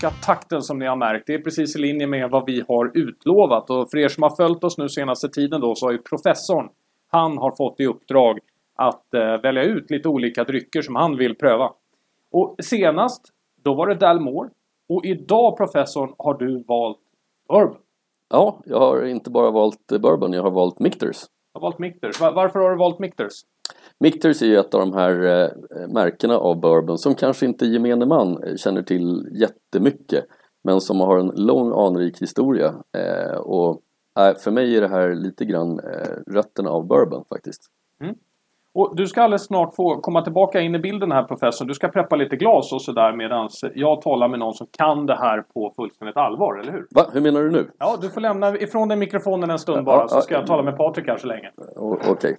öka takten som ni har märkt. Det är precis i linje med vad vi har utlovat. Och för er som har följt oss nu senaste tiden då så har ju professorn, han har fått i uppdrag att eh, välja ut lite olika drycker som han vill pröva. Och senast, då var det Dalmore. Och idag professorn har du valt Bourbon. Ja, jag har inte bara valt bourbon, jag har valt Michters. Jag har valt Michters. Va- varför har du valt Michters? Michters är ju ett av de här eh, märkena av bourbon som kanske inte gemene man eh, känner till jättemycket men som har en lång anrik historia eh, och för mig är det här lite grann rötterna av bourbon faktiskt. Och du ska alldeles snart få komma tillbaka in i bilden här professor. Du ska preppa lite glas och sådär medan jag talar med någon som kan det här på fullständigt allvar, eller hur? Va? Hur menar du nu? Ja, du får lämna ifrån dig mikrofonen en stund Ja, bara så ja, ska jag tala med Patrik här så länge. Okej.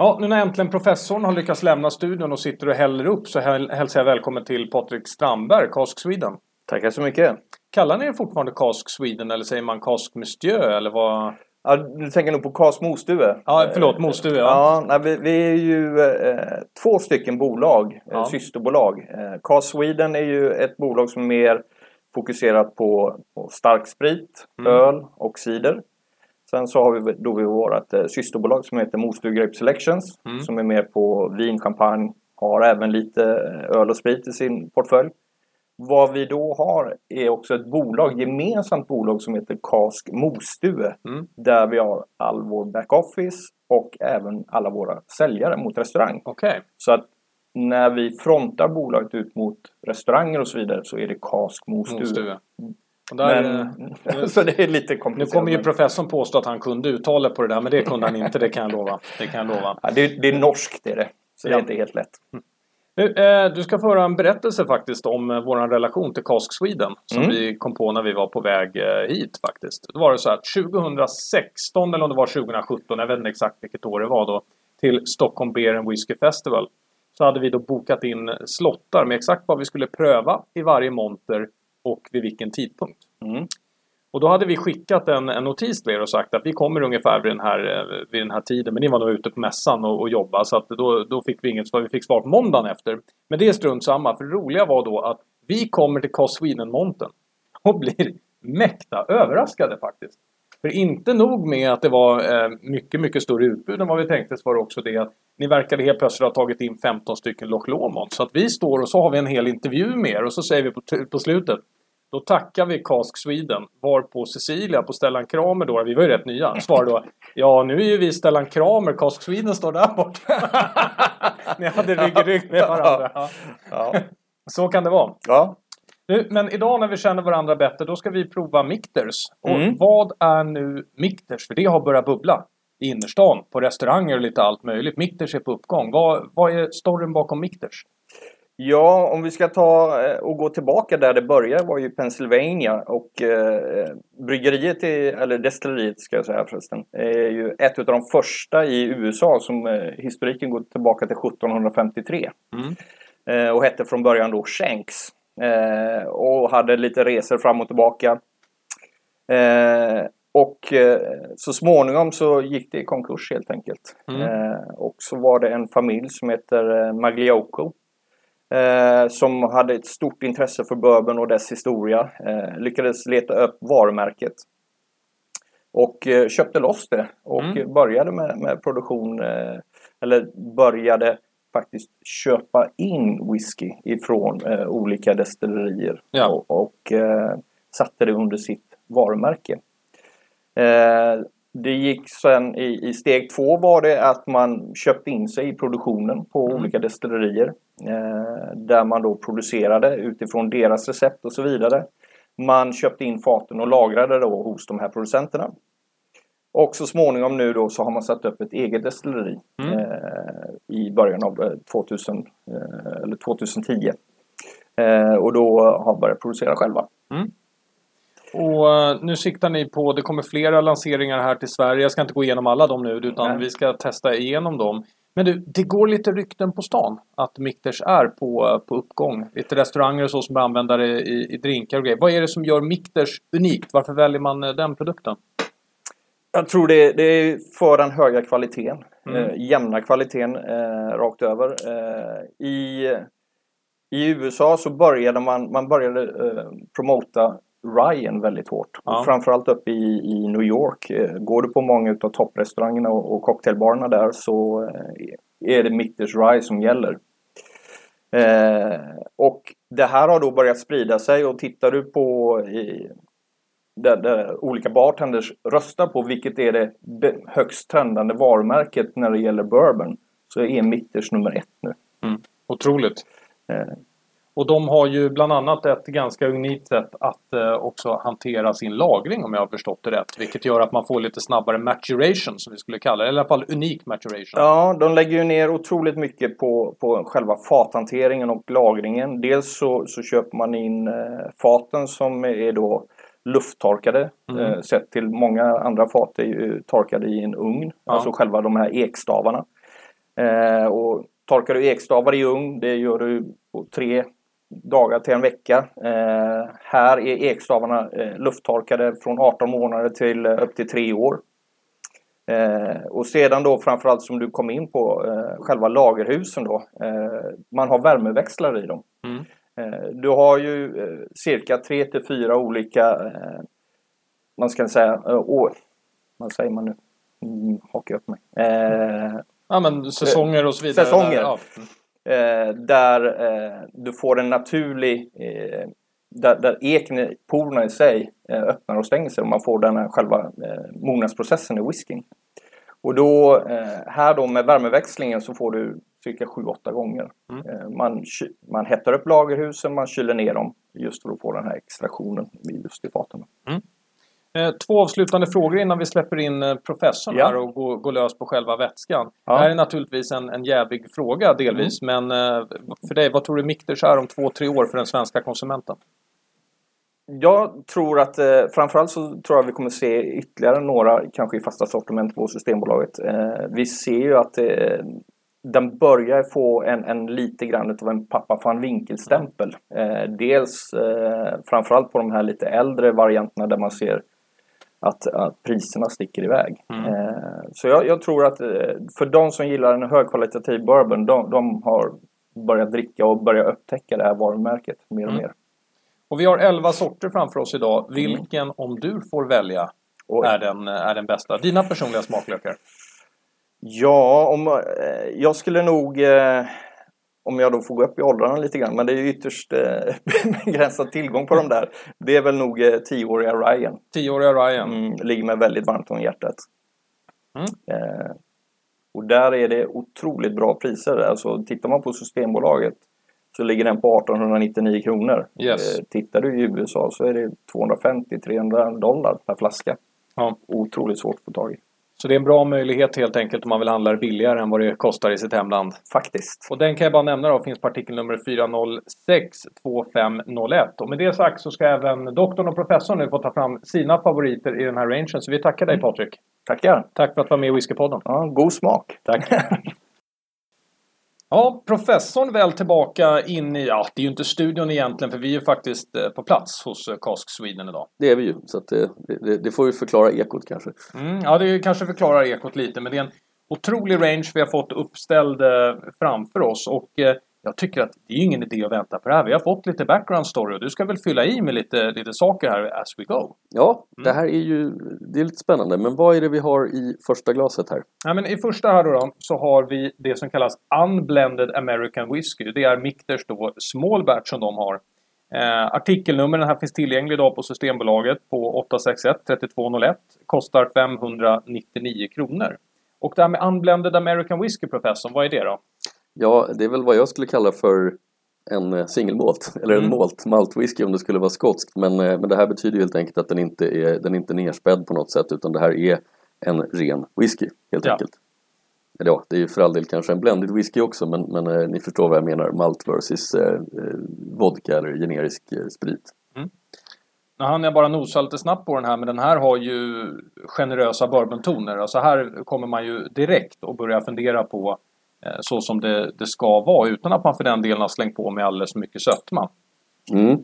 Ja, nu när äntligen professorn har lyckats lämna studion och sitter och häller upp så häl- hälsar jag välkommen till Patrik Strandberg, Cask Sweden. Tackar så mycket. Kallar ni er fortfarande Cask Sweden eller säger man Cask Monsieur eller vad? Ja, du tänker nog på Kas Mostue? Ja, förlåt, Mostue, ja. Ja, nej, vi, vi är ju eh, två stycken bolag, Ja. eh, systerbolag. Eh, Kas Sweden är ju ett bolag som är mer fokuserat på, på starksprit, Mm. öl och cider. Sen så har vi då vi vårt eh, systerbolag som heter Mostue Grape Selections Mm. som är mer på vin, champagne, har även lite eh, öl och sprit i sin portfölj. Vad vi då har är också ett bolag, gemensamt bolag som heter Kask Mostue. Mm. Där vi har all vår backoffice och även alla våra säljare mot restaurang. Okej. Så att när vi frontar bolaget ut mot restauranger och så vidare så är det Kask Mostue. Mostue. Och där, eh, Men, så det är lite nu komplicerat. kommer ju professorn påstå att han kunde uttalet på det där, men det kunde han inte, det kan jag lova. Det kan jag lova. ja, det, det är norskt det är det. Så det Ja. är inte helt lätt. Nu, eh, du ska få höra en berättelse faktiskt om eh, vår relation till Cask Sweden som Mm. vi kom på när vi var på väg eh, hit faktiskt. Då var det så här att 2016 eller om det var 2017, jag vet inte exakt vilket år det var då, till Stockholm Beer and Whiskey Festival. Så hade vi då bokat in slottar med exakt vad vi skulle pröva i varje monter och vid vilken tidpunkt. Mm. Och då hade vi skickat en, en notis till er och sagt att vi kommer ungefär vid den här, eh, vid den här tiden. Men ni var nog ute på mässan och, och jobbade så att då, då fick vi inget svar. Vi fick svar på måndagen efter. Men det är strunt samma. För det roliga var då att vi kommer till Cos Sweden-monten och blir mäkta överraskade faktiskt. För inte nog med att det var eh, mycket, mycket större utbud än vad vi tänkte så var det också det att ni verkade helt plötsligt ha tagit in 15 stycken Loch Lomond. Så att vi står och så har vi en hel intervju med er och så säger vi på, på slutet då tackar vi Cask Sweden varpå Cecilia på Stellan Kramer då, vi var ju rätt nya, svarar då Ja nu är ju vi Stellan Kramer, Cask Sweden står där borta. Ni hade rygg i rygg med varandra. Ja. Ja. Så kan det vara. ja. Nu, men idag när vi känner varandra bättre då ska vi prova Mikters. Och Mm. vad är nu Mikters? För det har börjat bubbla i innerstan, på restauranger och lite allt möjligt. Mikters är på uppgång. Vad, vad är storyn bakom Mikters? Ja, om vi ska ta eh, och gå tillbaka där det började var ju Pennsylvania och eh, bryggeriet, är, eller destilleriet ska jag säga förresten, är ju ett av de första i USA som eh, historiken går tillbaka till 1753. Mm. Eh, och hette från början då Shanks. Eh, och hade lite resor fram och tillbaka. Eh, och eh, så småningom så gick det i konkurs helt enkelt. Mm. Och så var det en familj som heter Magliocco. Eh, som hade ett stort intresse för bourbon och dess historia. Eh, lyckades leta upp varumärket. Och eh, köpte loss det och Mm. började med, med produktion. Eller började faktiskt köpa in whisky ifrån eh, olika destillerier. Ja. Och, och eh, satte det under sitt varumärke. Eh, det gick sen i, i steg två var det att man köpte in sig i produktionen på Mm. olika destillerier. Eh, där man då producerade utifrån deras recept och så vidare. Man köpte in faten och lagrade då hos de här producenterna. Och så småningom nu då så har man satt upp ett eget destilleri Mm. eh, i början av eh, 2000, eh, eller 2010. Eh, och då har börjat producera själva. Och eh, nu siktar ni på, det kommer flera lanseringar här till Sverige. Jag ska inte gå igenom alla dem nu utan Nej. vi ska testa igenom dem. Men du, det går lite rykten på stan att Mikters är på, på uppgång. Lite restauranger och så som använder det i, i drinkar och grejer. Vad är det som gör Mikters unikt? Varför väljer man eh, den produkten? Jag tror det, det är för den höga kvaliteten. Mm. Eh, jämna kvaliteten eh, rakt över. Eh, I I USA så började man, man började eh, promota Ryan väldigt hårt. Ja. Och framförallt uppe i, i New York. Eh, går du på många av topprestaurangerna och, och cocktailbarerna där så eh, är det Mitters Rye som gäller. Eh, och det här har då börjat sprida sig och tittar du på i, där, där olika bartenders röstar på vilket är det högst trendande varumärket när det gäller bourbon så är Mitters nummer ett nu. Otroligt. Eh, Och de har ju bland annat ett ganska unikt sätt att eh, också hantera sin lagring om jag har förstått det rätt. Vilket gör att man får lite snabbare maturation som vi skulle kalla det. Eller i alla fall unik maturation. Ja, de lägger ju ner otroligt mycket på, på själva fathanteringen och lagringen. Dels så, så köper man in eh, faten som är då lufttorkade. Mm. Eh, sett till många andra fat är ju torkade i en ugn. Ja. Alltså själva de här ekstavarna. Eh, och torkar du ekstavar i ugn, det gör du på tre dagar till en vecka. Eh, här är ekstavarna eh, lufttorkade från 18 månader till eh, upp till tre år. Eh, och sedan då framförallt som du kom in på eh, själva lagerhusen då. Eh, man har värmeväxlare i dem. Mm. Eh, du har ju eh, cirka tre till fyra olika, eh, man ska säga, eh, å, vad säger man nu? Mm, hakar upp mig. Eh, Ja men säsonger och så vidare. Säsonger. Där, ja. eh, där eh, du får en naturlig eh, där, där eken, porerna i sig eh, öppnar och stänger sig och man får den här själva eh, mognadsprocessen i whiskyn. Och då eh, här då med värmeväxlingen så får du cirka 7-8 gånger. Mm. Eh, man, man hettar upp lagerhusen, man kyler ner dem just för att få den här extraktionen i- just i faten. Eh, Två avslutande frågor innan vi släpper in professorn Ja. här och går, går lös på själva vätskan. Ja. Det här är naturligtvis en, en jävig fråga delvis, men eh, för dig, vad tror du Mikters är om två, tre år för den svenska konsumenten? Jag tror att eh, framförallt så tror jag vi kommer se ytterligare några kanske i fasta sortiment på Systembolaget. Eh, vi ser ju att eh, den börjar få en, en lite grann av en pappa van Winkel-stämpel. Eh, dels eh, framförallt på de här lite äldre varianterna där man ser att, att priserna sticker iväg. Mm. Eh, så jag, jag tror att eh, för de som gillar en högkvalitativ bourbon, de, de har börjat dricka och börjat upptäcka det här varumärket mer och Mm. mer. Och vi har 11 sorter framför oss idag. Vilken, om du får välja, är den, är den bästa? Dina personliga smaklökar? Ja, om, eh, jag skulle nog, eh, om jag då får gå upp i åldrarna lite grann, men det är ju ytterst eh, begränsad tillgång på de där. Det är väl nog eh, tioåriga Ryan. Tioåriga Ryan. Mm, ligger mig väldigt varmt om hjärtat. Mm. Eh, och där är det otroligt bra priser. Alltså tittar man på Systembolaget så ligger den på 1899 kronor. Yes. Eh, tittar du i USA så är det 250-300 dollar per flaska. Ja. Otroligt svårt att få tag i. Så det är en bra möjlighet helt enkelt om man vill handla det billigare än vad det kostar i sitt hemland. Faktiskt. Och den kan jag bara nämna då, finns på artikelnummer 4062501. Och med det sagt så ska även doktorn och professorn nu få ta fram sina favoriter i den här rangen. Så vi tackar dig Patrik. Tackar. Tack för att du var med i Whiskypodden. Ja, god smak. Tack. Ja, professorn väl tillbaka in i, ja det är ju inte studion egentligen för vi är ju faktiskt eh, på plats hos eh, Cask Sweden idag. Det är vi ju, så att det, det, det får ju förklara ekot kanske. Mm, ja, det kanske förklarar ekot lite, men det är en otrolig range vi har fått uppställd eh, framför oss. Och eh, jag tycker att det är ingen idé att vänta på det här. Vi har fått lite background story och du ska väl fylla i med lite, lite saker här as we go. Ja, Mm. det här är ju det är lite spännande. Men vad är det vi har i första glaset här? Ja, men I första här då, då så har vi det som kallas Unblended American Whiskey. Det är Michters då small batch som de har. Eh, artikelnumren här finns tillgänglig idag på Systembolaget på 861 3201. Kostar 599 kronor. Och det här med Unblended American Whiskey, professorn, vad är det då? Ja, det är väl vad jag skulle kalla för en eh, singelmalt, eller en Mm. malt, maltwhisky om det skulle vara skotskt. Men, eh, men det här betyder helt enkelt att den inte är, den är inte nerspädd på något sätt utan det här är en ren whisky helt Ja. enkelt. Eller ja, det är ju för all del kanske en blended whisky också men, men eh, ni förstår vad jag menar, malt versus eh, eh, vodka eller generisk eh, sprit. Nu hann jag bara nosa lite snabbt på den här, men den här har ju generösa bourbontoner. Alltså här kommer man ju direkt och börja fundera på så som det, det ska vara utan att man för den delen har slängt på med alldeles för mycket sötma. Mm.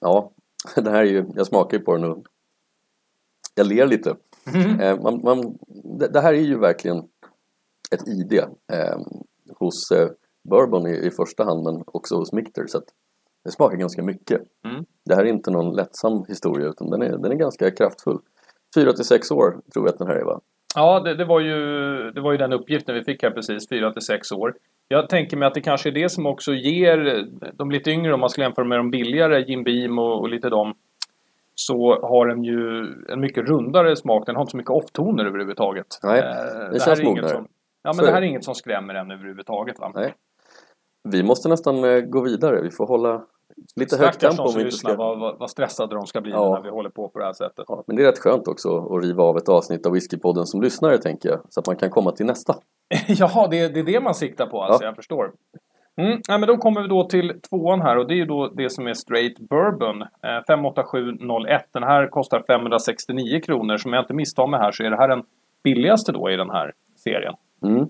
Ja, det här är ju, jag smakar ju på den och jag ler lite. Eh, man, man, det, det här är ju verkligen ett ID eh, hos eh, bourbon i, i första hand men också hos Michter så att det smakar ganska mycket. Mm. Det här är inte någon lättsam historia utan den är, den är ganska kraftfull. 4 till 6 år tror jag att den här är va? Ja, det, det, var ju, det var ju den uppgiften vi fick här precis, 4 till 6 år. Jag tänker mig att det kanske är det som också ger de lite yngre, om man skulle jämföra med de billigare, Jim Beam och, och lite dem, så har den ju en mycket rundare smak. Den har inte så mycket off-toner överhuvudtaget. Nej, Eh, det här känns mognare. som, Ja, Så men det är här det. är inget som skrämmer en överhuvudtaget. Va? Nej. Vi måste nästan eh, gå vidare. Vi får hålla lite högt tempo om som vi inte ska... vad, vad, vad stressade de ska bli Ja. när vi håller på på det här sättet. Ja, men det är rätt skönt också att riva av ett avsnitt av Whiskypodden som lyssnare tänker jag. Så att man kan komma till nästa. Jaha, det, det är det man siktar på alltså, Ja. jag förstår. Mm, ja, men då kommer vi då till tvåan här och det är ju då det som är straight bourbon. Eh, 58701. Den här kostar 569 kronor. Som jag inte misstar mig här så är det här den billigaste då i den här serien. Mm.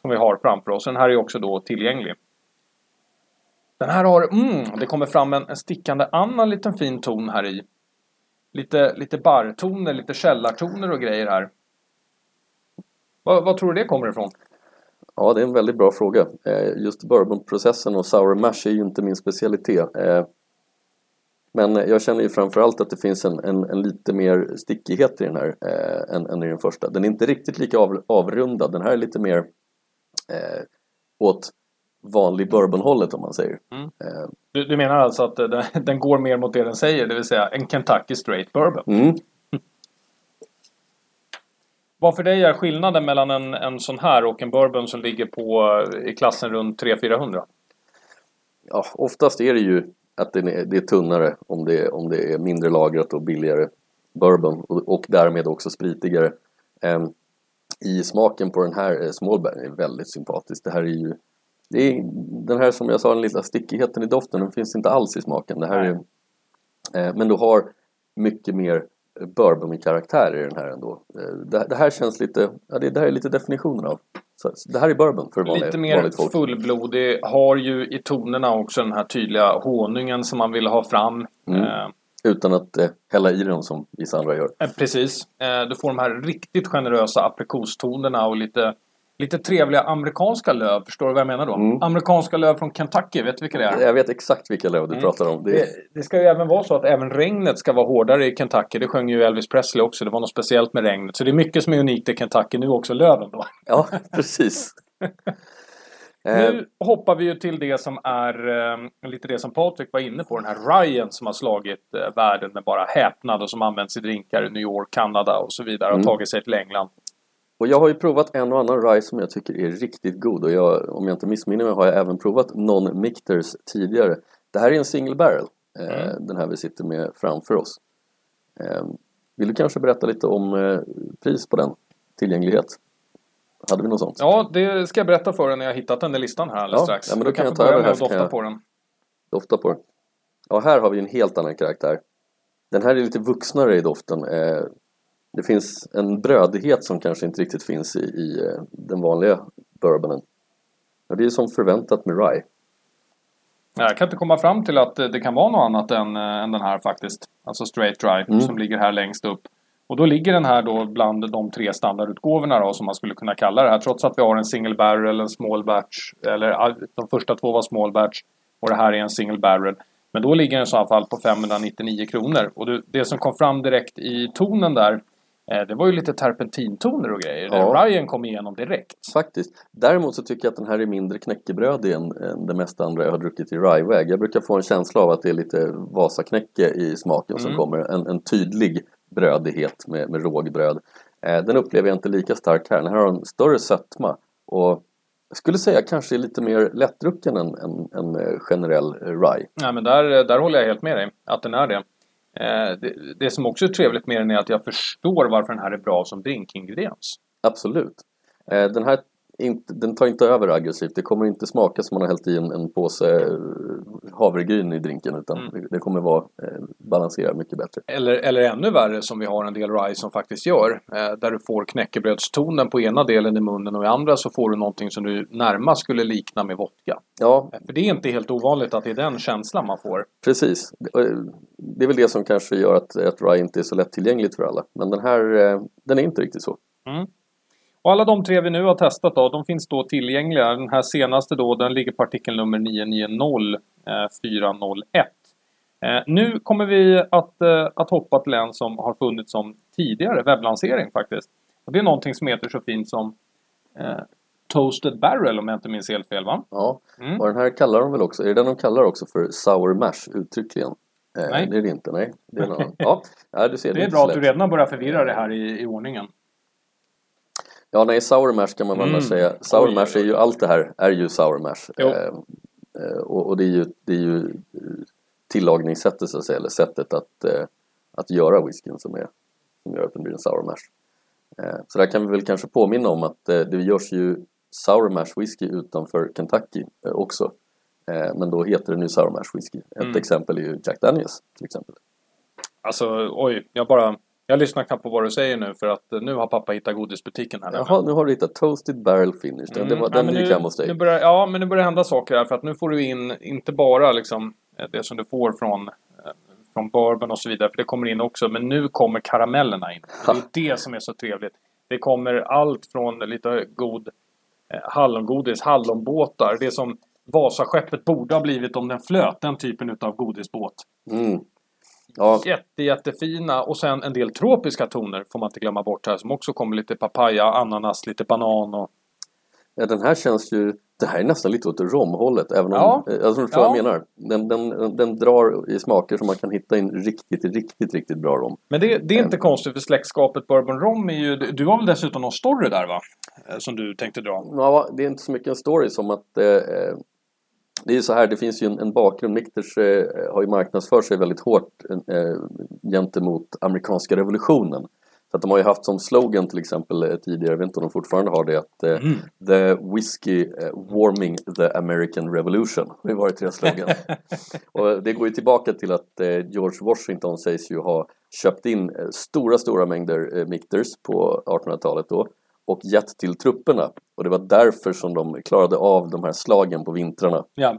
Som vi har framför oss. Den här är också då tillgänglig. Den här har, mm, det kommer fram en, en stickande annan liten fin ton här i. Lite, lite barrtoner, lite källartoner och grejer här. Vad, vad tror du det kommer ifrån? Ja, det är en väldigt bra fråga. Eh, just bourbonprocessen och sour mash är ju inte min specialitet. Eh, men jag känner ju framförallt att det finns en, en, en lite mer stickighet i den här eh, än, än i den första. Den är inte riktigt lika av, avrundad. Den här är lite mer eh, åt vanlig bourbonhållet om man säger. Mm. Eh, Du, du menar alltså att eh, den, den går mer mot det den säger, det vill säga en Kentucky Straight Bourbon? mm. Vad för dig är skillnaden mellan en, en sån här och en Bourbon som ligger på eh, i klassen runt 300-400? Ja, oftast är det ju att det är, det är tunnare om det om det är mindre lagrat och billigare bourbon och, och därmed också spritigare. Ehm, I smaken på den här Smallberg är väldigt sympatisk. Det här är ju det är, den här som jag sa, den lilla stickigheten i doften, den finns inte alls i smaken. Det här är, eh, men du har mycket mer bourbon-karaktär i den här ändå. Eh, det, det här känns lite, ja, det, det här är lite definitionen av. Så, det här är bourbon för vanliga, Lite mer fullblodig, har ju i tonerna också den här tydliga honungen som man vill ha fram. Mm. Eh, Utan att eh, hälla i dem som vissa andra gör. Eh, Precis. Eh, Du får de här riktigt generösa aprikostonerna och lite, lite trevliga amerikanska löv. Förstår du vad jag menar då? Mm. Amerikanska löv från Kentucky, vet du vilka det är? Jag vet exakt vilka löv du Mm. pratar om. Det, Det, det ska ju även vara så att även regnet ska vara hårdare i Kentucky. Det sjöng ju Elvis Presley också. Det var något speciellt med regnet. Så det är mycket som är unikt i Kentucky. Nu också löven då. Ja, precis. Nu hoppar vi ju till det som är eh, lite det som Patrik var inne på. Den här Ryan som har slagit eh, världen med bara häpnad och som används i drinkar i New York, Kanada och så vidare. Har Mm. tagit sig till England. Och jag har ju provat en och annan rye som jag tycker är riktigt god och jag, om jag inte missminner mig har jag även provat non-micters tidigare. Det här är en single barrel, eh, Mm. den här vi sitter med framför oss. Eh, vill du kanske berätta lite om eh, pris på den? Tillgänglighet? Hade vi något sånt? Ja, det ska jag berätta för dig när jag hittat den i listan här alldeles Ja, strax. ja, men då Du kan jag ta över här kan dofta jag- på den. Dofta på den. Ja, här har vi en helt annan karaktär. Den här är lite vuxnare i doften. Det finns en brödighet som kanske inte riktigt finns i, i eh, den vanliga bourbonen. Och det är som förväntat med rye. Ja, Jag kan inte komma fram till att eh, det kan vara något annat än, eh, än den här faktiskt. Alltså straight dry Mm. som ligger här längst upp. Och då ligger den här då bland de tre standardutgåvorna då som man skulle kunna kalla det här. Trots att vi har en single barrel, en small batch. Eller de första två var small batch. Och det här är en single barrel. Men då ligger den i så fall på 599 kronor. Och det som kom fram direkt i tonen där. Eh, Det var ju lite terpentintoner och grejer. Ja. Ryan kom igenom direkt. Faktiskt. Däremot så tycker jag att den här är mindre knäckebrödig än, än det mesta andra jag har druckit i ryeväg. Jag brukar få en känsla av att det är lite Vasaknäcke i smaken som Mm. kommer. En, en tydlig brödighet med, med rågbröd. Eh, den upplever jag inte lika starkt här. Den här har en större sötma. Och jag skulle säga kanske lite mer lättdrucken än en, eh, generell eh, rye. Ja, men där, där håller jag helt med dig. Att den är det. Eh, det. Det som också är trevligt med den är att jag förstår varför den här är bra som drinkingrediens. Absolut. Eh, den här inte, den tar inte över aggressivt. Det kommer inte smaka som man har hällt i en, en påse eh, havregryn i drinken utan Mm. det, kommer vara eh, balanserat mycket bättre. Eller, eller ännu värre som vi har en del rye som faktiskt gör. Eh, där du får knäckebrödstonen på ena delen i munnen och i andra så får du någonting som du närmast skulle likna med vodka. Ja, Eh, För det är inte helt ovanligt att det är den känslan man får. precis. Det, är väl det som kanske gör att, att rye inte är så lättillgängligt för alla. Men den här, eh, den är inte riktigt så. Och alla de tre vi nu har testat då, de finns då tillgängliga. Den här senaste då, den ligger på artikelnummer 990 401. Eh, nu kommer vi att, eh, att hoppa till en som har funnits som tidigare webblansering faktiskt. Och det är någonting som heter så fint som eh, Toasted Barrel om jag inte minns helt fel va? Ja, Mm. och den här kallar de väl också, är det den de kallar också för Sour Mash uttryckligen? Eh, Nej. Det är det inte, nej. Det är. Ja, ja, du ser, Det är inte bra att du redan har börjat förvirra det här i, i ordningen. Ja, nej, Sour Mash kan man väl Mm. säga. Sour Mash är ju, allt det här är ju Sour Mash. Eh, eh, och, och det är ju, det är ju eh, tillagningssättet så att säga, eller sättet att, eh, att göra whiskyn som, är, som gör att den blir en Sour Mash. Eh, så där kan vi väl kanske påminna om att eh, det görs ju Sour Mash whisky utanför Kentucky eh, också. Men då heter det nu Sour Mash whisky. Ett Mm. exempel är ju Jack Daniels till exempel. Alltså oj, jag bara... Jag lyssnar knappt på vad du säger nu för att eh, nu har pappa hittat godisbutiken här. Jaha, nu har du hittat Toasted Barrel Finish. Den, Mm, det var, den gick hem hos dig. Nu börjar, ja, men nu börjar det hända saker här för att nu får du in inte bara liksom eh, det som du får från, eh, från bourbon och så vidare, för det kommer in också, men nu kommer karamellerna in. Det är det som är så trevligt. Det kommer allt från lite god eh, hallongodis, hallonbåtar, det som Vasaskeppet borde ha blivit om den flöt, den typen utav godisbåt. Mm. Ja, Jätte, jättefina och sen en del tropiska toner får man inte glömma bort här som också kommer lite papaya, ananas, lite banan och Ja, den här känns ju... Det här är nästan lite åt romhållet. Även om, Ja. eh, jag tror vad jag menar. Den, den, den drar i smaker som man kan hitta in riktigt, riktigt, riktigt bra rom. Men det, det är inte konstigt för släktskapet Bourbon Rom är ju... Du har väl dessutom någon story där va? Eh, Som du tänkte dra. Ja, det är inte så mycket en story som att... Eh, det är ju så här, det finns ju en, en bakgrund. Mikters eh, har ju marknadsfört sig väldigt hårt eh, gentemot amerikanska revolutionen. Så att de har ju haft som slogan till exempel eh, tidigare, jag vet inte om de fortfarande har det, att eh, The Whiskey eh, Warming the American Revolution. Det har varit deras slogan. Och det går ju tillbaka till att eh, George Washington sägs ju ha köpt in eh, stora, stora mängder eh, Mikters på 1800-talet då och gett till trupperna. Och det var därför som de klarade av de här slagen på vintrarna. Ja.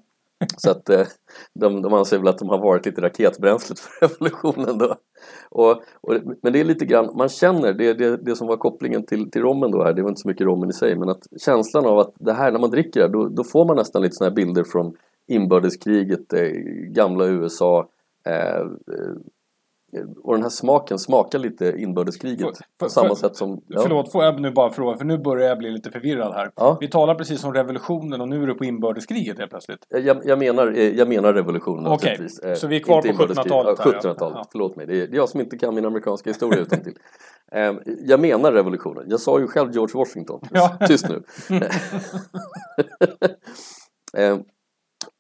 Så att eh, de, de anser väl att de har varit lite raketbränslet för revolutionen då. Och, och, men det är lite grann, man känner, det, det, det som var kopplingen till, till rommen då här, det var inte så mycket rommen i sig, men att känslan av att det här, när man dricker det, då, då får man nästan lite sådana här bilder från inbördeskriget, eh, gamla USA, eh, eh, och den här smaken smakar lite inbördeskriget Får- på får- samma får- sätt som... ja. Förlåt, får jag nu bara fråga? För nu börjar jag bli lite förvirrad här. Ja. Vi talar precis om revolutionen och nu är du på inbördeskriget helt plötsligt. Jag, jag, menar, eh, jag menar revolutionen Okej, naturligtvis. Eh, så vi är kvar inte på inbördeskrig. 1700-talet Ja, här, ja. 1700-talet, Ja. förlåt mig. Det är, jag som inte kan min amerikanska historia utan till. Jag menar revolutionen. Jag sa ju själv George Washington. Tyst nu.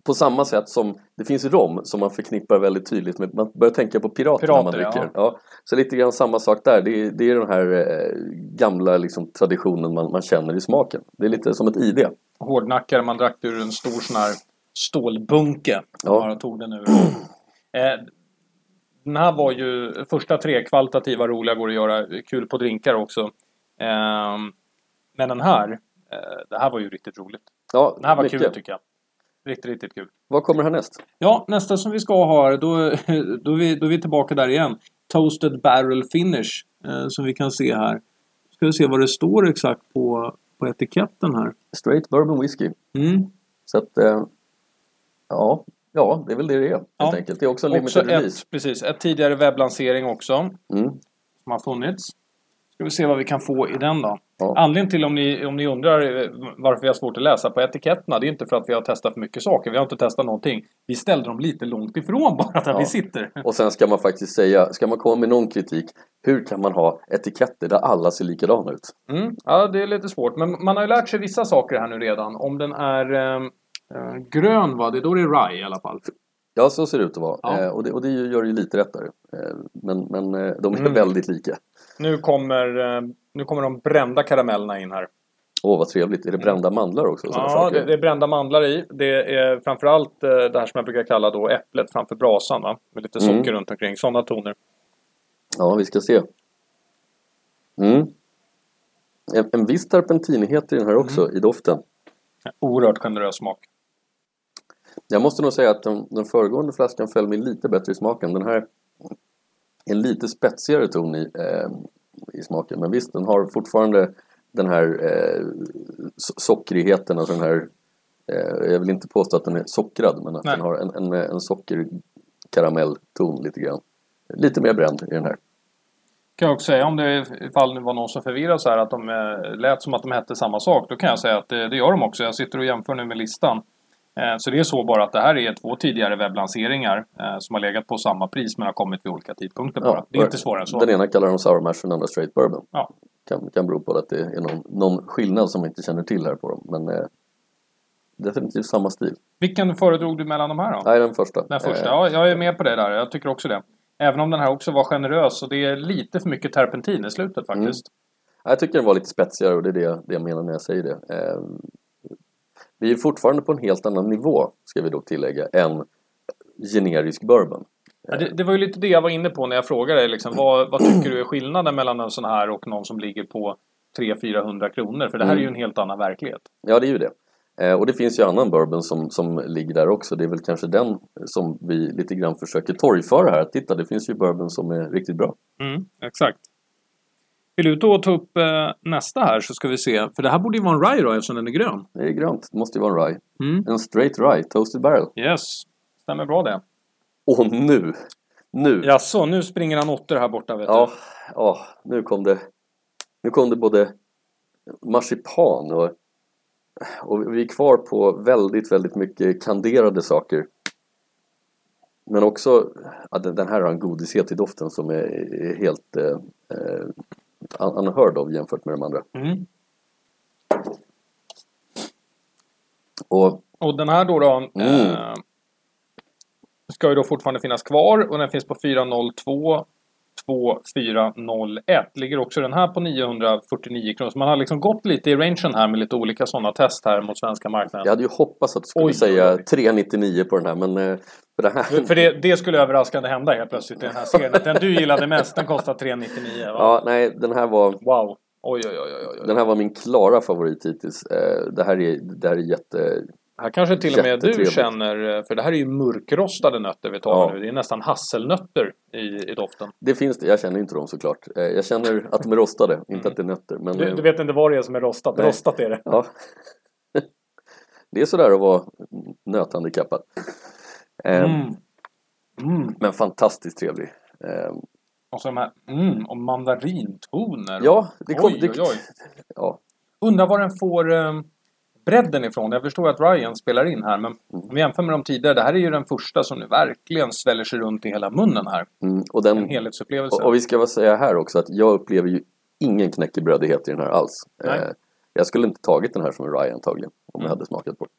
På samma sätt som det finns rom som man förknippar väldigt tydligt med, man börjar tänka på pirater, när man Pirater, dricker. ja. Ja. Så lite grann samma sak där. Det är, det är den här eh, gamla liksom, traditionen man, man känner i smaken. Det är lite som ett ID. Hårdnackare, man drack ur en stor sån här stålbunke. Ja. Bara tog den ur. Eh, den här var ju första tre kvalitativa, roliga, går att göra. Kul på drinkar också. Eh, men den här, eh, det här var ju riktigt roligt. Ja, Den här var mycket. kul tycker jag. Riktigt, riktigt kul. Vad kommer härnäst? Ja, nästa som vi ska ha här, då, då, är vi, då är vi tillbaka där igen. Toasted Barrel Finish, eh, som vi kan se här. Ska vi se vad det står exakt på, på etiketten här. Straight Bourbon Whisky. Mm. Så att, eh, ja, ja, det är väl det det är helt Ja. enkelt. Det är också en Också limited release. ett, precis, ett tidigare webblansering också. Mm. Som har funnits. Ska vi se vad vi kan få i den då. Ja. Anledningen till om ni, om ni undrar eh, varför vi har svårt att läsa på etiketterna. Det är inte för att vi har testat för mycket saker. Vi har inte testat någonting. Vi ställde dem lite långt ifrån bara där Ja. vi sitter. Och sen ska man faktiskt säga, ska man komma med någon kritik, hur kan man ha etiketter där alla ser likadana ut? Mm. Ja, det är lite svårt. Men man har ju lärt sig vissa saker här nu redan. Om den är eh, eh, grön, va? Det är då det är rye i alla fall. Ja, så ser det ut att vara. Ja. Eh, och, det, och det gör ju lite rättare. Eh, men men eh, de är Mm. väldigt lika. Nu kommer, eh, nu kommer de brända karamellerna in här. Åh, vad trevligt. Är det brända mandlar också? Ja, det, det är brända mandlar i. Det är framförallt eh, det här som jag brukar kalla då äpplet framför brasan. Va? Med lite Mm. socker runt omkring. Sådana toner. Ja, vi ska se. Mm. En, en viss terpentinighet i den här också, Mm. i doften. Oerhört generös smak. Jag måste nog säga att den, den föregående flaskan föll mig lite bättre i smaken. Den här är en lite spetsigare ton i, eh, i smaken. Men visst, den har fortfarande den här eh, so- sockrigheten, alltså den här eh, jag vill inte påstå att den är sockrad men att Nej. den har en, en, en sockerkaramellton lite grann. Lite mer bränd i den här. Kan jag också säga om det ifall det var någon som förvirrades här att de eh, lät som att de hette samma sak. Då kan jag säga att det, det gör de också. Jag sitter och jämför nu med listan. Eh, så det är så bara att det här är två tidigare webblanseringar eh, som har legat på samma pris men har kommit vid olika tidpunkter bara. det är inte svårare än så. Den ena kallar de sour mash och den andra straight bourbon. Ja. Kan, kan bero på att det är någon, någon skillnad som man inte känner till här på dem. Men eh, definitivt samma stil. Vilken föredrog du mellan de här då? Nej, den första. Den första? Eh, Ja, jag är med på det där. Jag tycker också det. Även om den här också var generös och det är lite för mycket terpentin i slutet faktiskt. Jag tycker den var lite spetsigare och det är det, det jag menar när jag säger det. Eh, vi är fortfarande på en helt annan nivå, ska vi då tillägga, än generisk bourbon. Ja, det, det var ju lite det jag var inne på när jag frågade dig. Liksom, vad, vad tycker du är skillnaden mellan en sån här och någon som ligger på 300-400 kronor? För det här är ju en helt annan verklighet. Ja, det är ju det. Eh, och det finns ju annan bourbon som, som ligger där också. Det är väl kanske den som vi lite grann försöker torgföra här. Titta, det finns ju bourbon som är riktigt bra. Mm, exakt. Vill du då ta upp eh, nästa här så ska vi se. För det här borde ju vara en rye då eftersom den är grön. Det är grönt, det måste ju vara en rye. Mm. En straight rye, toasted barrel. Yes, stämmer bra det. Och nu, nu, Jaså, nu springer han åttor här borta vet ja, ja, nu kom det, nu kom det både marsipan och, och vi är kvar på väldigt, väldigt mycket kanderade saker. Men också, ja, den här har en godishet i doften som är, helt eh, eh, unheard of jämfört med de andra. Mm. Och Och den här då, då Mm. eh, ska ju då fortfarande finnas kvar och den finns på 402 2401. Ligger också den här på 949 kronor. Så man har liksom gått lite i rangen här med lite olika sådana test här mot svenska marknaden. jag hade ju hoppats att du skulle Oj, säga oj, oj. 399 på den här men eh, för det här, För det, det skulle överraskande hända helt plötsligt i den här serien. Den du gillade mest, den kostar 399. Va? ja, nej, den här var Wow. Oj, oj, oj, oj, oj. Den här var min klara favorit hittills. Eh, Det här är, det här är jätte... Här kanske till och med du känner, för det här är ju murkrostade nötter vi talar Ja. nu. Det är nästan hasselnötter i, i doften. Det finns det, jag känner inte dem såklart. Eh, Jag känner att de är rostade, inte att det är nötter. Men, Du, eh, du vet inte vad det är som är rostat. Nej. Rostat är det. ja. Det är sådär att vara nöthandikappad. Eh, Mm. Mm. Men fantastiskt trevlig. Eh, Och så de här, mm, och mandarintoner. Ja, det kom... oj, det, oj, oj. Ja, Undrar var den får eh, bredden ifrån. Jag förstår att Ryan spelar in här, men om vi jämför med de tidigare. Det här är ju den första som nu verkligen sväller sig runt i hela munnen här. mm, och, En den, helhetsupplevelse. och, och vi ska väl säga här också att jag upplever ju ingen knäckebrödighet i den här alls. Eh, Jag skulle inte tagit den här som en Rye antagligen, om jag Mm. hade smakat på den.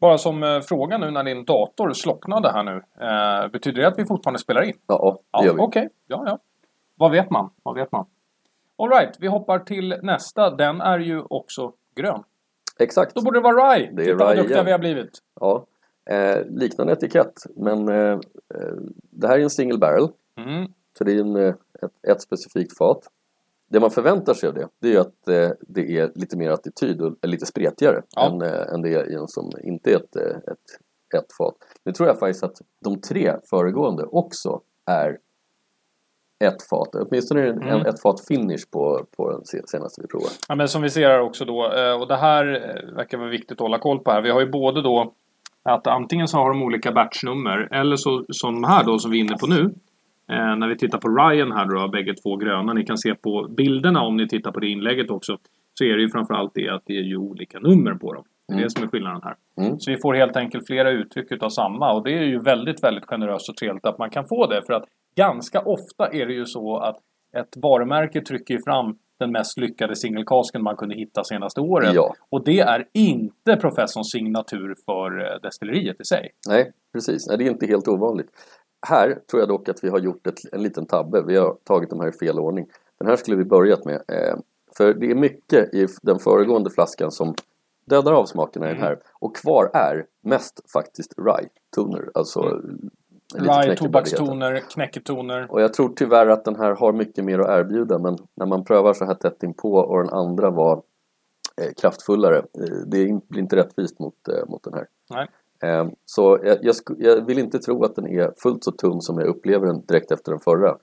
Bara som eh, fråga nu när din dator slocknade här nu. Eh, betyder det att vi fortfarande spelar in? Ja, det gör vi. okej. Ja, ja. Vad vet man? Vad vet man? Alright, vi hoppar till nästa. Den är ju också grön. Exakt. Då borde det vara Rye. Det är Titta vad duktiga vi har blivit. Ja, eh, liknande etikett men eh, eh, det här är en single barrel Mm. så det är en, eh, ett, ett specifikt fat. Det man förväntar sig av det, det är att eh, det är lite mer attityd och lite spretigare Ja. än, eh, än det är i en som inte är ett, ett, ett fat. Nu tror jag faktiskt att de tre föregående också är ett fat, åtminstone en, Mm. ett fat finish på, på den se- senaste vi provade. Ja, men som vi ser här också då. eh, Och det här eh, verkar vara viktigt att hålla koll på här. Vi har ju både då att antingen så har de olika batchnummer eller så som här då som vi är inne på nu. Eh, när vi tittar på Ryan här då, bägge två gröna. Ni kan se på bilderna om ni tittar på det inlägget också. Så är det ju framförallt det att det är ju olika nummer på dem. Det är Mm. det som är skillnaden här. Mm. Så vi får helt enkelt flera uttryck utav samma. Och det är ju väldigt, väldigt generöst och trevligt att man kan få det. För att ganska ofta är det ju så att ett varumärke trycker fram den mest lyckade singelkasken man kunde hitta senaste året. Ja. Och det är inte professorns signatur för eh, destilleriet i sig. Nej, precis. Nej, det är inte helt ovanligt. Här tror jag dock att vi har gjort ett, en liten tabbe. Vi har tagit de här i fel ordning. Den här skulle vi börjat med. Eh, för det är mycket i den föregående flaskan som dödar av smakerna i den här. Och kvar är mest faktiskt rye-toner. Alltså lite Rye, tobakstoner, knäcketoner. Och jag tror tyvärr att den här har mycket mer att erbjuda men när man prövar så här tätt inpå och den andra var eh, kraftfullare. Eh, det blir inte rättvist mot, eh, mot den här. Nej. Eh, så jag, jag, jag vill inte tro att den är fullt så tunn som jag upplever den direkt efter den förra.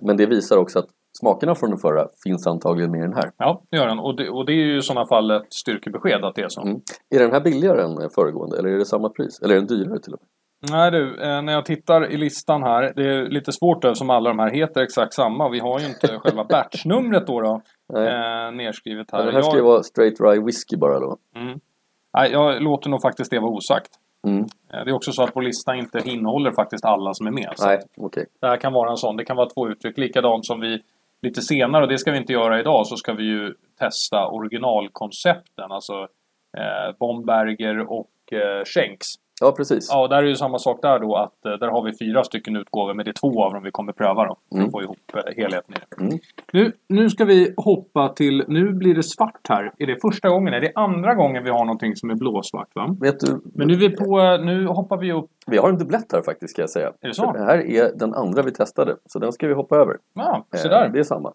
Men det visar också att smakerna från den förra finns antagligen med i den här. Ja, det gör den. Och det, och det är ju i sådana fall ett styrkebesked att det är så. Mm. Är den här billigare än föregående eller är det samma pris? Eller är den dyrare till och med? Nej du, eh, när jag tittar i listan här. Det är lite svårt då, som alla de här heter exakt samma. Vi har ju inte själva batchnumret då, då eh, nedskrivet här. Ja, det här ska ju vara straight rye whisky bara då. Mm. Nej, jag låter nog faktiskt det vara osagt. Mm. Eh, Det är också så att vår lista inte innehåller faktiskt alla som är med. Nej, okej. det här kan vara en sån. Det kan vara två uttryck. Likadant som vi lite senare, och det ska vi inte göra idag, så ska vi ju testa originalkoncepten. Alltså eh, Bomberger och eh, Schenks. Ja, precis. Ja, och där är ju samma sak där då att eh, där har vi fyra stycken utgåvor men det är två av dem vi kommer pröva då. För Mm. att få ihop eh, helheten i det. Mm. Nu, nu ska vi hoppa till, nu blir det svart här. Är det första gången? Är det andra gången vi har någonting som är blåsvart va? Vet du, Men nu är vi på, nu hoppar vi upp. vi har en dubblett här faktiskt ska jag säga. Är det så? För Det här är den andra vi testade, så den ska vi hoppa över. Ja, så Eh, där. Det är samma.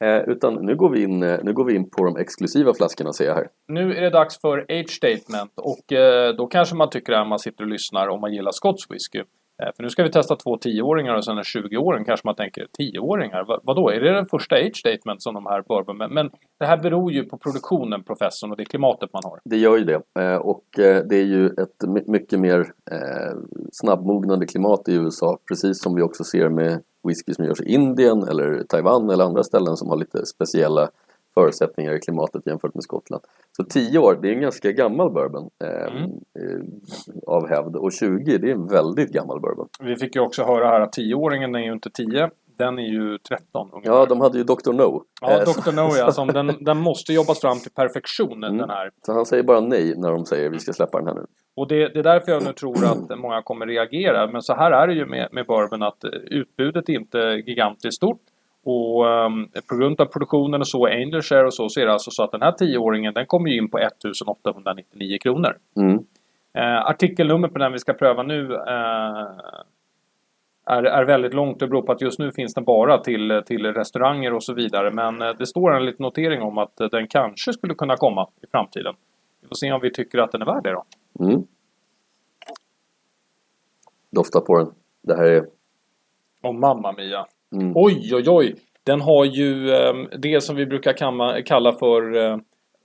Eh, utan nu går, vi in, eh, nu går vi in på de exklusiva flaskorna ser jag här. Nu är det dags för age statement och eh, då kanske man tycker att man sitter och lyssnar om man gillar skotsk whisky. Eh, för nu ska vi testa två 10-åringar och sen en 20-åring kanske man tänker 10-åringar, vad, vadå? Är det den första age statement som de här bör... Men, men det här beror ju på produktionen, professorn, och det klimatet man har. Det gör ju det. Eh, och eh, det är ju ett mycket mer snabbmognande klimat i USA. Precis som vi också ser med whisky som görs i Indien eller Taiwan eller andra ställen som har lite speciella förutsättningar i klimatet jämfört med Skottland. Så 10 år, det är en ganska gammal bourbon eh, Mm. eh, av hävd. Och 20, det är en väldigt gammal bourbon. Vi fick ju också höra här att 10-åringen är ju inte 10, den är ju 13 ungefär. Ja, de hade ju Dr. No. Ja, Eh, Dr. No ja, som den, den måste jobbas fram till perfektion Mm. den här. Så han säger bara nej när de säger vi ska släppa den här nu. Och det, det är därför jag nu tror att många kommer reagera. Men så här är det ju med, med bourbon att eh, utbudet är inte gigantiskt stort. Och ehm, på grund av produktionen och så, angel share och så, så är det alltså så att den här 10-åringen den kommer ju in på 1899 kronor. Mm. Eh, artikelnummer på den vi ska pröva nu eh, är, är väldigt långt. Det beror på att just nu finns den bara till, till restauranger och så vidare. Men eh, det står en liten notering om att eh, den kanske skulle kunna komma i framtiden. Vi får se om vi tycker att den är värd det då. Mm. Dofta på den. Det här är... Och mamma mia. Mm. Oj, oj, oj. Den har ju eh, det som vi brukar kalla, för eh,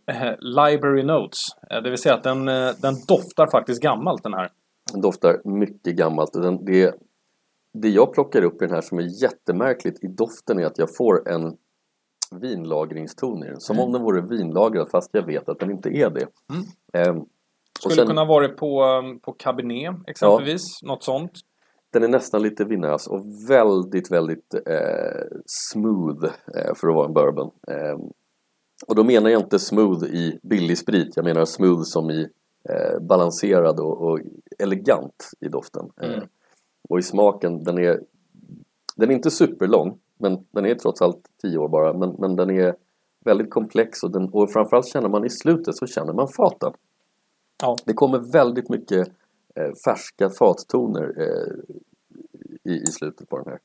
Library Notes. Eh, det vill säga att den, eh, den doftar faktiskt gammalt den här. Den doftar mycket gammalt. Den, det, det jag plockar upp i den här som är jättemärkligt i doften är att jag får en vinlagringston i den. Som Mm. om den vore vinlagrad fast jag vet att den inte är det. Ehm, och Skulle sen, kunna varit på, eh, på Cabernet exempelvis. Något sånt. Den är nästan lite vinös och väldigt, väldigt eh, smooth eh, för att vara en bourbon. Ehm, och då menar jag inte smooth i billig sprit. Jag menar smooth som i eh, balanserad och, och elegant i doften. Mm. Eh, och i smaken, den är, den är inte superlång. Men den är trots allt 10 år bara. Men, men den är väldigt komplex och, den, och framförallt känner man i slutet så känner man faten. Ja. Det kommer väldigt mycket eh, färska fattoner eh, i, i slutet på den här.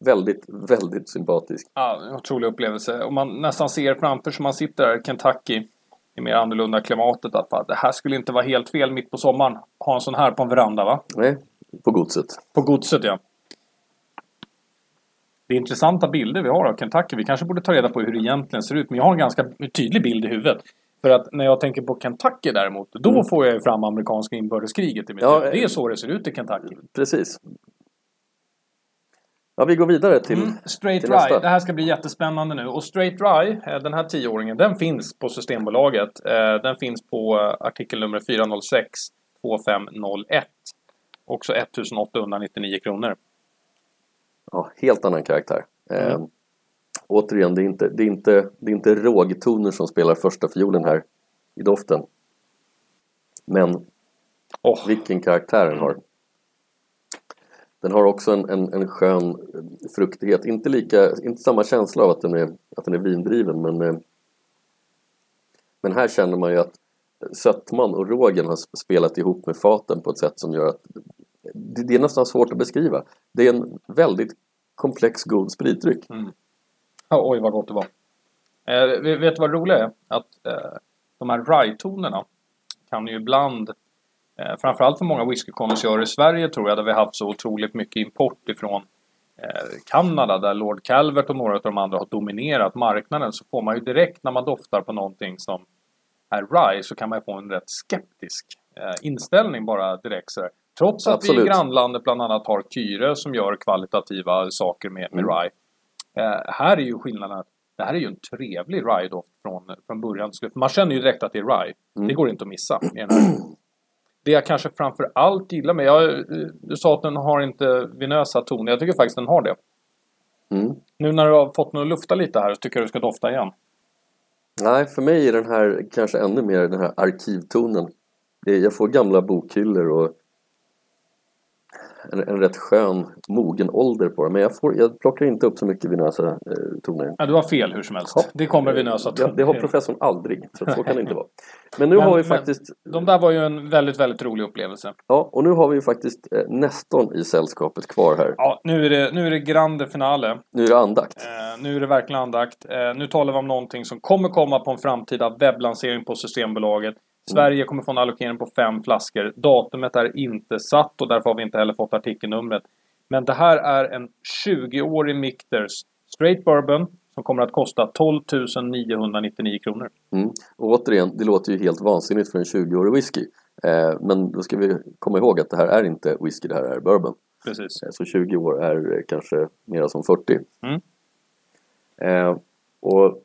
Väldigt, väldigt sympatisk. Ja, otrolig upplevelse. Och man nästan ser framför sig, man sitter där i Kentucky i mer annorlunda klimatet att det här skulle inte vara helt fel mitt på sommaren. Ha en sån här på en veranda va? Nej, på godset. På godset ja. Det är intressanta bilder vi har av Kentucky. Vi kanske borde ta reda på hur det egentligen ser ut. Men jag har en ganska tydlig bild i huvudet. För att när jag tänker på Kentucky däremot, då Mm. får jag ju fram amerikanska inbördeskriget i mitt Ja, huvud. Det är eh, så det ser ut i Kentucky. Precis. Ja, vi går vidare till... Mm, straight till Rye. nästa. Det här ska bli jättespännande nu. Och Straight Rye, eh, den här 10-åringen, den finns på Systembolaget. Eh, Den finns på eh, artikelnummer 406 2501. Också 1899 kronor. Ja, helt annan karaktär. Mm. Återigen, det är, inte, det, är inte, det är inte rågtoner som spelar första fiolen här i doften. Men Åh, vilken karaktär den har. Den har också en, en, en skön fruktighet. Inte, lika, inte samma känsla av att den är, att den är vindriven men, eh, men här känner man ju att sötman och rågen har sp- spelat ihop med faten på ett sätt som gör att det, det är nästan svårt att beskriva. Det är en väldigt komplex god spritdryck. Oj vad gott det var. Eh, vet du vad det roliga är? Att eh, de här rye-tonerna kan ju ibland, eh, framförallt för många whiskykonnässörer i Sverige tror jag, där vi haft så otroligt mycket import ifrån Kanada där Lord Calvert och några av de andra har dominerat marknaden så får man ju direkt när man doftar på någonting som är rye så kan man få en rätt skeptisk eh, inställning bara direkt så här. Trots att Absolut. vi i grannlandet bland annat har Kyre som gör kvalitativa saker med, med Mm. rye. Eh, här är ju skillnaden att det här är ju en trevlig rye-doft från, från början till slut. Man känner ju direkt att det är rye. Mm. Det går inte att missa. Det jag kanske framför allt gillar med, jag, du sa att den har inte vinösa toner. Jag tycker faktiskt den har det. Mm. Nu när du har fått den att lufta lite här så tycker jag du ska dofta igen. Nej, för mig är den här kanske ännu mer den här arkivtonen. Jag får gamla bokhyllor och en, en rätt skön mogen ålder på den. Men jag, får, jag plockar inte upp så mycket vinösa eh, toner. Ja, du har fel hur som helst. Ja. Det kommer vinösa Ja, toner. det har professorn aldrig, så så kan det inte vara. Men nu Men- har vi faktiskt, De där var ju en väldigt, väldigt rolig upplevelse. ja, och nu har vi ju faktiskt eh, Nestorn i sällskapet kvar här. Ja, nu är det, nu är det grande finale. Nu är det andakt. Eh, nu är det verkligen andakt. Eh, nu talar vi om någonting som kommer komma på en framtida webblansering på Systembolaget. Sverige kommer få en allokering på fem flaskor. Datumet är inte satt och därför har vi inte heller fått artikelnumret. Men det här är en 20-årig Michters Straight Bourbon som kommer att kosta 12 999 kronor. Mm. Och återigen, det låter ju helt vansinnigt för en 20-årig whisky. Eh, men då ska vi komma ihåg att det här är inte whisky, det här är bourbon. Precis. Eh, Så 20 år är kanske mera som 40. Mm. Eh, och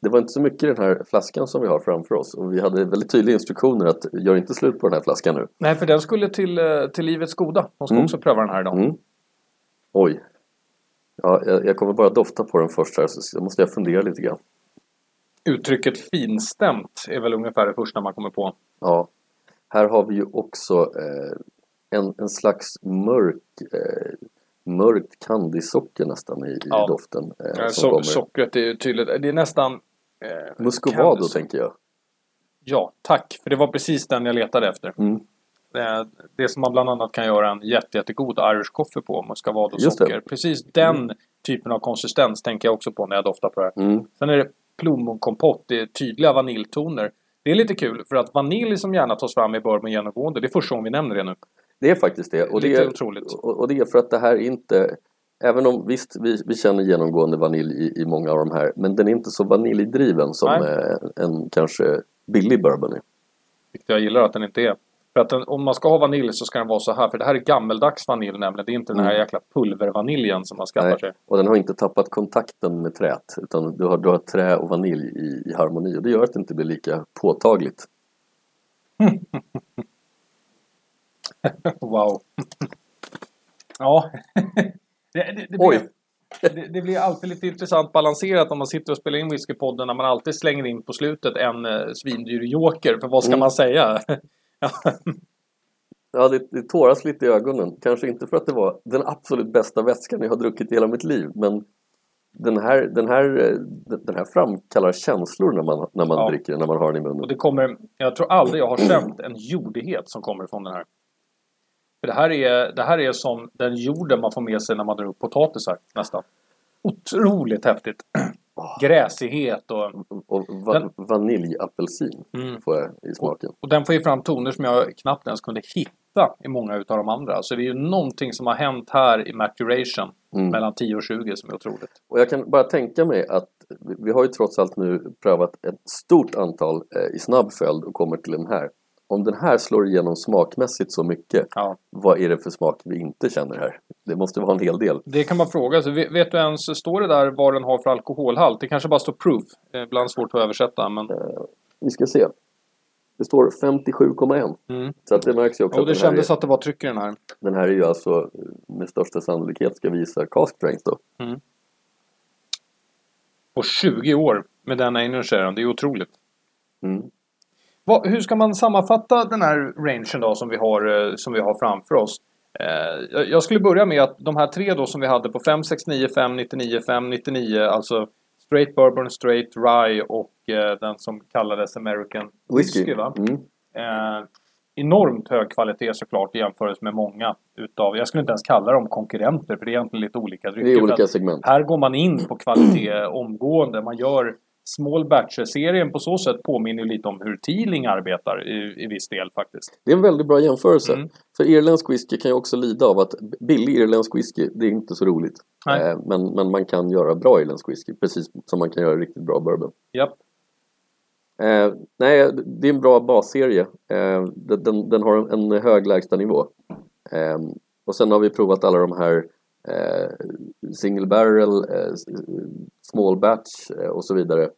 det var inte så mycket i den här flaskan som vi har framför oss. Och vi hade väldigt tydliga instruktioner att gör inte slut på den här flaskan nu. Nej, för den skulle till, eh, till Livets Goda. De ska Mm. också pröva den här idag. Mm. Oj. Ja, jag, jag kommer bara dofta på den först här så måste jag fundera lite grann. Uttrycket finstämt är väl ungefär det första man kommer på. Ja. Här har vi ju också eh, en, en slags mörk eh, mörkt candysocker nästan i, i Ja. doften. Eh, So sockret är ju tydligt. Det är nästan... Eh, Muscovado tänker jag. Ja, tack. För det var precis den jag letade efter. Mm. Eh, det som man bland annat kan göra en jätte, jättegod Irish coffee på, muscovado-socker. Precis den typen av konsistens tänker jag också på när jag doftar på det här. Mm. Sen är det plommonkompott, det är tydliga vaniljtoner. Det är lite kul för att vanilj som gärna tas fram i bourbon genomgående, det är första gången vi nämner det nu. Det är faktiskt det. Och Lite det är, otroligt. Och, det är för att det här inte Även om visst, vi, vi känner genomgående vanilj i, i många av de här Men den är inte så vaniljdriven som Nej. eh, en kanske billig bourbon är. Vilket jag gillar att den inte är. För att den, om man ska ha vanilj så ska den vara så här. För det här är gammeldags vanilj nämligen. Det är inte den här Mm. jäkla pulvervaniljen som man skaffar Nej. sig. Och den har inte tappat kontakten med träet Utan du har, du har trä och vanilj i, i harmoni Och det gör att det inte blir lika påtagligt Wow. ja. det, det, det, Oj. blir, det, det blir alltid lite intressant balanserat om man sitter och spelar in Whiskypodden när man alltid slänger in på slutet en eh, svindyr joker. För vad ska Mm. man säga? Ja. Ja, det, det tåras lite i ögonen Kanske inte för att det var den absolut bästa vätskan jag har druckit i hela mitt liv Men den här, den här, eh, den här framkallar känslor när man, när man Ja. dricker när man har den i munnen Och det kommer, jag tror aldrig jag har känt en jordighet som kommer från den här. För det här är, det här är som den jorden man får med sig när man drar upp potatisar nästan. Otroligt häftigt. Gräsighet och, Och va- Den- vaniljapelsin mm, får jag i smaken. och den får ju fram toner som jag knappt ens kunde hitta i många utav de andra. Så det är ju någonting som har hänt här i maturation Mm. mellan 10 och 20 som är otroligt. Och jag kan bara tänka mig att vi vi har ju trots allt nu prövat ett stort antal eh, i snabb följd och kommer till den här. Om den här slår igenom smakmässigt så mycket, Ja. vad är det för smak vi inte känner här? Det måste vara en hel del. Det kan man fråga sig. Vet vet du ens, står det där vad den har för alkoholhalt? Det kanske bara står proof. Är ibland svårt att översätta men... Vi ska se. Det står 57,1. Mm. Så att det märks ju också Och det kändes är, att det var tryck i den här. den här är ju alltså eh, med största sannolikhet ska visa cask strength då. På 20 år med den Einersharen. Det är otroligt. Mm. Vad, hur ska man sammanfatta den här rangen då som vi har, eh, som vi har framför oss? Eh, jag- skulle börja med att de här tre då som vi hade på 569, 599, 599 alltså Straight Bourbon, Straight Rye och eh, den som kallades American Whiskey. va? Mm. Eh, enormt hög kvalitet såklart i jämförelse med många utav, jag skulle inte ens kalla dem konkurrenter för det är egentligen lite olika drycker. Det är olika segment. Här går man in på kvalitet omgående. Man gör Small Batcher-serien på så sätt påminner lite om hur Teeling arbetar i, i viss del faktiskt. Det är en väldigt bra jämförelse. Mm. För irländsk whisky kan ju också lida av att billig irländsk whisky, det är inte så roligt. Eh, men, men man kan göra bra irländsk whisky, precis som man kan göra riktigt bra bourbon. Japp. Eh, nej, det är en bra basserie. Eh, den, den, har en, en hög lägstanivå. Eh, och sen har vi provat alla de här eh, single barrel, eh, s- small batch eh, och så vidare.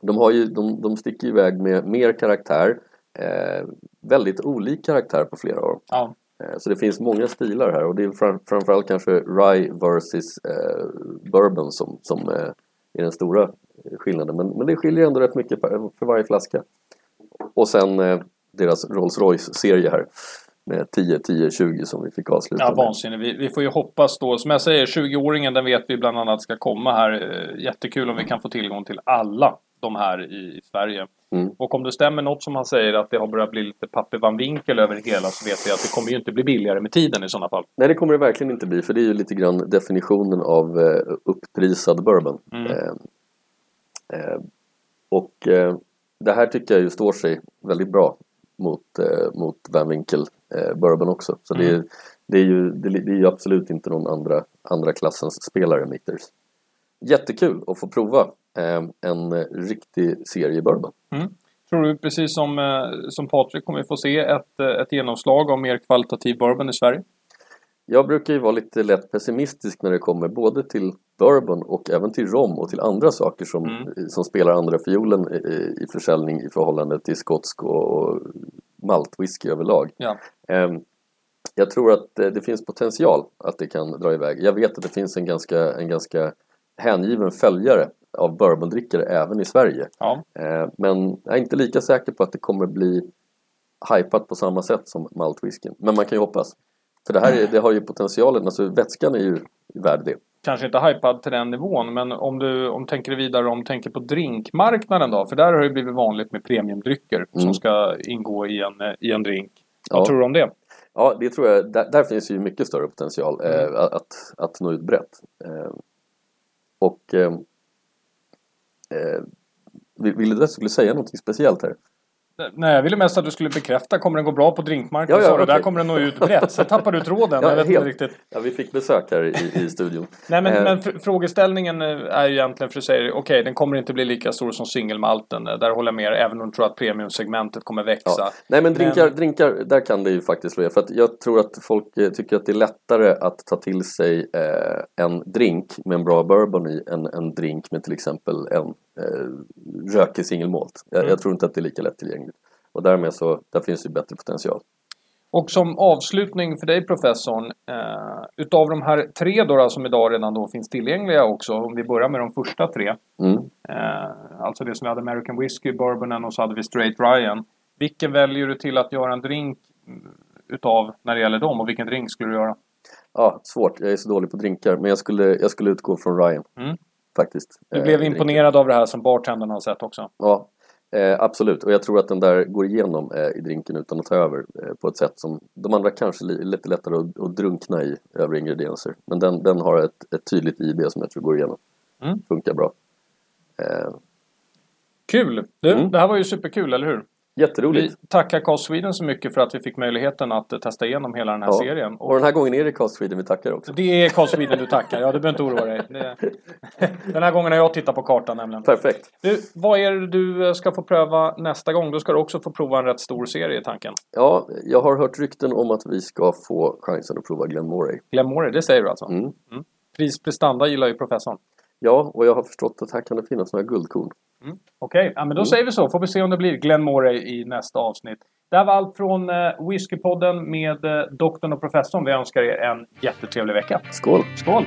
De, har ju, de, de sticker iväg med mer karaktär. Eh, väldigt olik karaktär på flera av dem. Ja. Eh, Så det finns många stilar här och det är fram, framförallt kanske Rye versus eh, Bourbon som, som eh, är den stora eh, skillnaden. Men, men det skiljer ändå rätt mycket för, varje flaska. Och sen eh, deras Rolls Royce-serie här med 10, 10, 20 som vi fick avsluta Ja, med. vansinne. Vi, vi får ju hoppas då. Som jag säger, 20-åringen den vet vi bland annat ska komma här. Eh, Jättekul om vi kan få tillgång till alla de här i, Sverige. Mm. Och om det stämmer något som han säger att det har börjat bli lite Pappe Van Winkel över det hela så vet vi att det kommer ju inte bli billigare med tiden i sådana fall. Nej, det kommer det verkligen inte bli för det är ju lite grann definitionen av eh, upprisad bourbon. Mm. Eh, eh, och eh, det här tycker jag ju står sig väldigt bra mot, eh, mot Van Winkle eh, bourbon också. Så det, är, det, är ju, det, är ju absolut inte någon andra, andra klassens spelare Mitters. Jättekul att få prova eh, en riktig serie bourbon. Tror du precis som, som Patrik kommer vi få se ett, ett genomslag av mer kvalitativ bourbon i Sverige? Jag brukar ju vara lite lätt pessimistisk när det kommer både till bourbon och även till rom och till andra saker som, Mm. som spelar andra fiolen i, i försäljning i förhållande till skotsk och, maltwhisky överlag. Ja. Ehm, jag tror att eh, det finns potential att det kan dra iväg. Jag vet att det finns en ganska, en ganska hängiven följare av bourbondrickare även i Sverige. Ja. Eh, men jag är inte lika säker på att det kommer bli hypat på samma sätt som maltwhiskyn. Men man kan ju hoppas. För det här är, det har ju potentialen, alltså vätskan är ju värd det. Kanske inte hypad till den nivån, men om du om tänker vidare om tänker på drinkmarknaden då? För där har det blivit vanligt med premiumdrycker som Mm. ska ingå i en, i en drink. Ja. Vad tror du om det? Ja, det tror jag. Där, där finns ju mycket större potential eh, Mm. att, att nå ut brett. Eh, och eh, eh, vill, vill du att jag skulle säga något speciellt här? Nej, jag ville mest att du skulle bekräfta. Kommer den gå bra på drinkmarknaden? Ja, ja, du, Där kommer den nå ut brett. Sen tappar du tråden. Ja, jag vet inte helt. riktigt. Ja, vi fick besök här i, i studion. Nej, men, Eh. men fr- frågeställningen är ju egentligen för säga okej, den kommer inte bli lika stor som singelmalten. Där håller jag med även om du tror att premiumsegmentet kommer växa. Ja. Nej men drinkar, Men- drinkar, där kan det ju faktiskt slå. För att jag tror att folk eh, tycker att det är lättare att ta till sig eh, en drink med en bra bourbon i än en drink med till exempel en eh, rökig singelmalt. Jag, Mm. jag tror inte att det är lika lättillgängligt. Och därmed så, där finns ju bättre potential. Och som avslutning för dig professorn, eh, utav de här tre då, då som idag redan då finns tillgängliga också, om vi börjar med de första tre. Mm. Eh, alltså det som vi hade American Whiskey, Bourbonen och så hade vi Straight Ryan. Vilken väljer du till att göra en drink mm, utav när det gäller dem och vilken drink skulle du göra? Ja, svårt. Jag är så dålig på drinkar. Men jag skulle, jag skulle utgå från Ryan. Mm. Faktiskt. Du Eh, blev drinkar. imponerad av det här som bartendern har sett också. Ja, eh, absolut. Och jag tror att den där går igenom eh, i drinken utan att ta över eh, på ett sätt som de andra kanske li- lite lättare att, att drunkna i övriga ingredienser. Men den, den har ett, ett tydligt IB som jag tror går igenom. Mm. Funkar bra. Eh, Kul! Du, Mm. det här var ju superkul, eller hur? Vi jätteroligt. tackar Cast Sweden så mycket för att vi fick möjligheten att eh, testa igenom hela den här Ja. serien. Och den här gången är det Cast Sweden vi tackar också. Det är Cast Sweden du tackar, ja du behöver inte oroa dig. Det... Den här gången har jag tittat på kartan nämligen. Perfekt. Du, vad är det du eh, ska få pröva nästa gång? Då ska du också få prova en rätt stor serie i tanken. Ja, jag har hört rykten om att vi ska få chansen att prova Glen Moray. Glenmore, det säger du alltså? Mm. Pris prestanda gillar ju professorn. Ja, och jag har förstått att här kan det finnas några guldkorn. Okej, ja, men då säger vi så. Får vi se om det blir Glenn Moray i nästa avsnitt. Det här var allt från eh, Whiskypodden med eh, doktorn och professorn. Vi önskar er en jättetrevlig vecka. Skål! Skål!